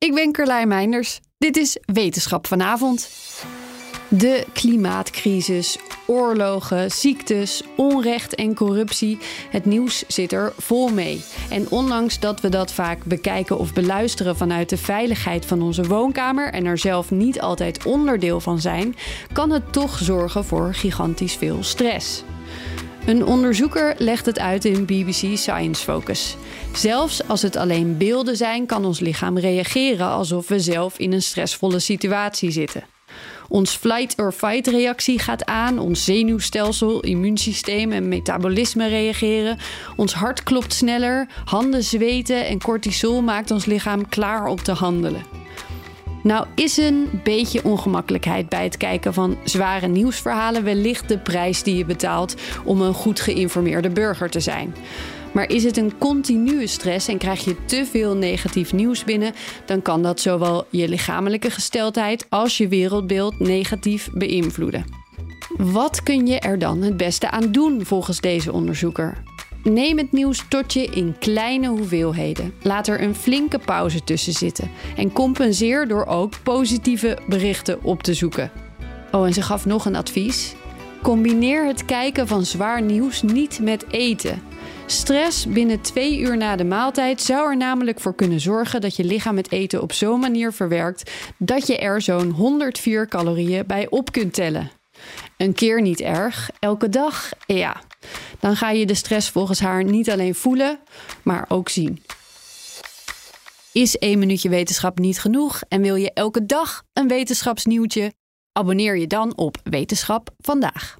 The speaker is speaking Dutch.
Ik ben Carlijn Meinders. Dit is Wetenschap vanavond. De klimaatcrisis, oorlogen, ziektes, onrecht en corruptie. Het nieuws zit er vol mee. En ondanks dat we dat vaak bekijken of beluisteren vanuit de veiligheid van onze woonkamer en er zelf niet altijd onderdeel van zijn, kan het toch zorgen voor gigantisch veel stress. Een onderzoeker legt het uit in BBC Science Focus. Zelfs als het alleen beelden zijn, kan ons lichaam reageren alsof we zelf in een stressvolle situatie zitten. Ons flight-or-fight reactie gaat aan, ons zenuwstelsel, immuunsysteem en metabolisme reageren. Ons hart klopt sneller, handen zweten en cortisol maakt ons lichaam klaar om te handelen. Nou is een beetje ongemakkelijkheid bij het kijken van zware nieuwsverhalen wellicht de prijs die je betaalt om een goed geïnformeerde burger te zijn. Maar is het een continue stress en krijg je te veel negatief nieuws binnen, dan kan dat zowel je lichamelijke gesteldheid als je wereldbeeld negatief beïnvloeden. Wat kun je er dan het beste aan doen volgens deze onderzoeker? Neem het nieuws tot je in kleine hoeveelheden. Laat er een flinke pauze tussen zitten. En compenseer door ook positieve berichten op te zoeken. Oh, en ze gaf nog een advies. Combineer het kijken van zwaar nieuws niet met eten. Stress binnen twee uur na de maaltijd zou er namelijk voor kunnen zorgen dat je lichaam het eten op zo'n manier verwerkt dat je er zo'n 104 calorieën bij op kunt tellen. Een keer niet erg, elke dag, ja. Dan ga je de stress volgens haar niet alleen voelen, maar ook zien. Is één minuutje wetenschap niet genoeg en wil je elke dag een wetenschapsnieuwtje? Abonneer je dan op Wetenschap vandaag.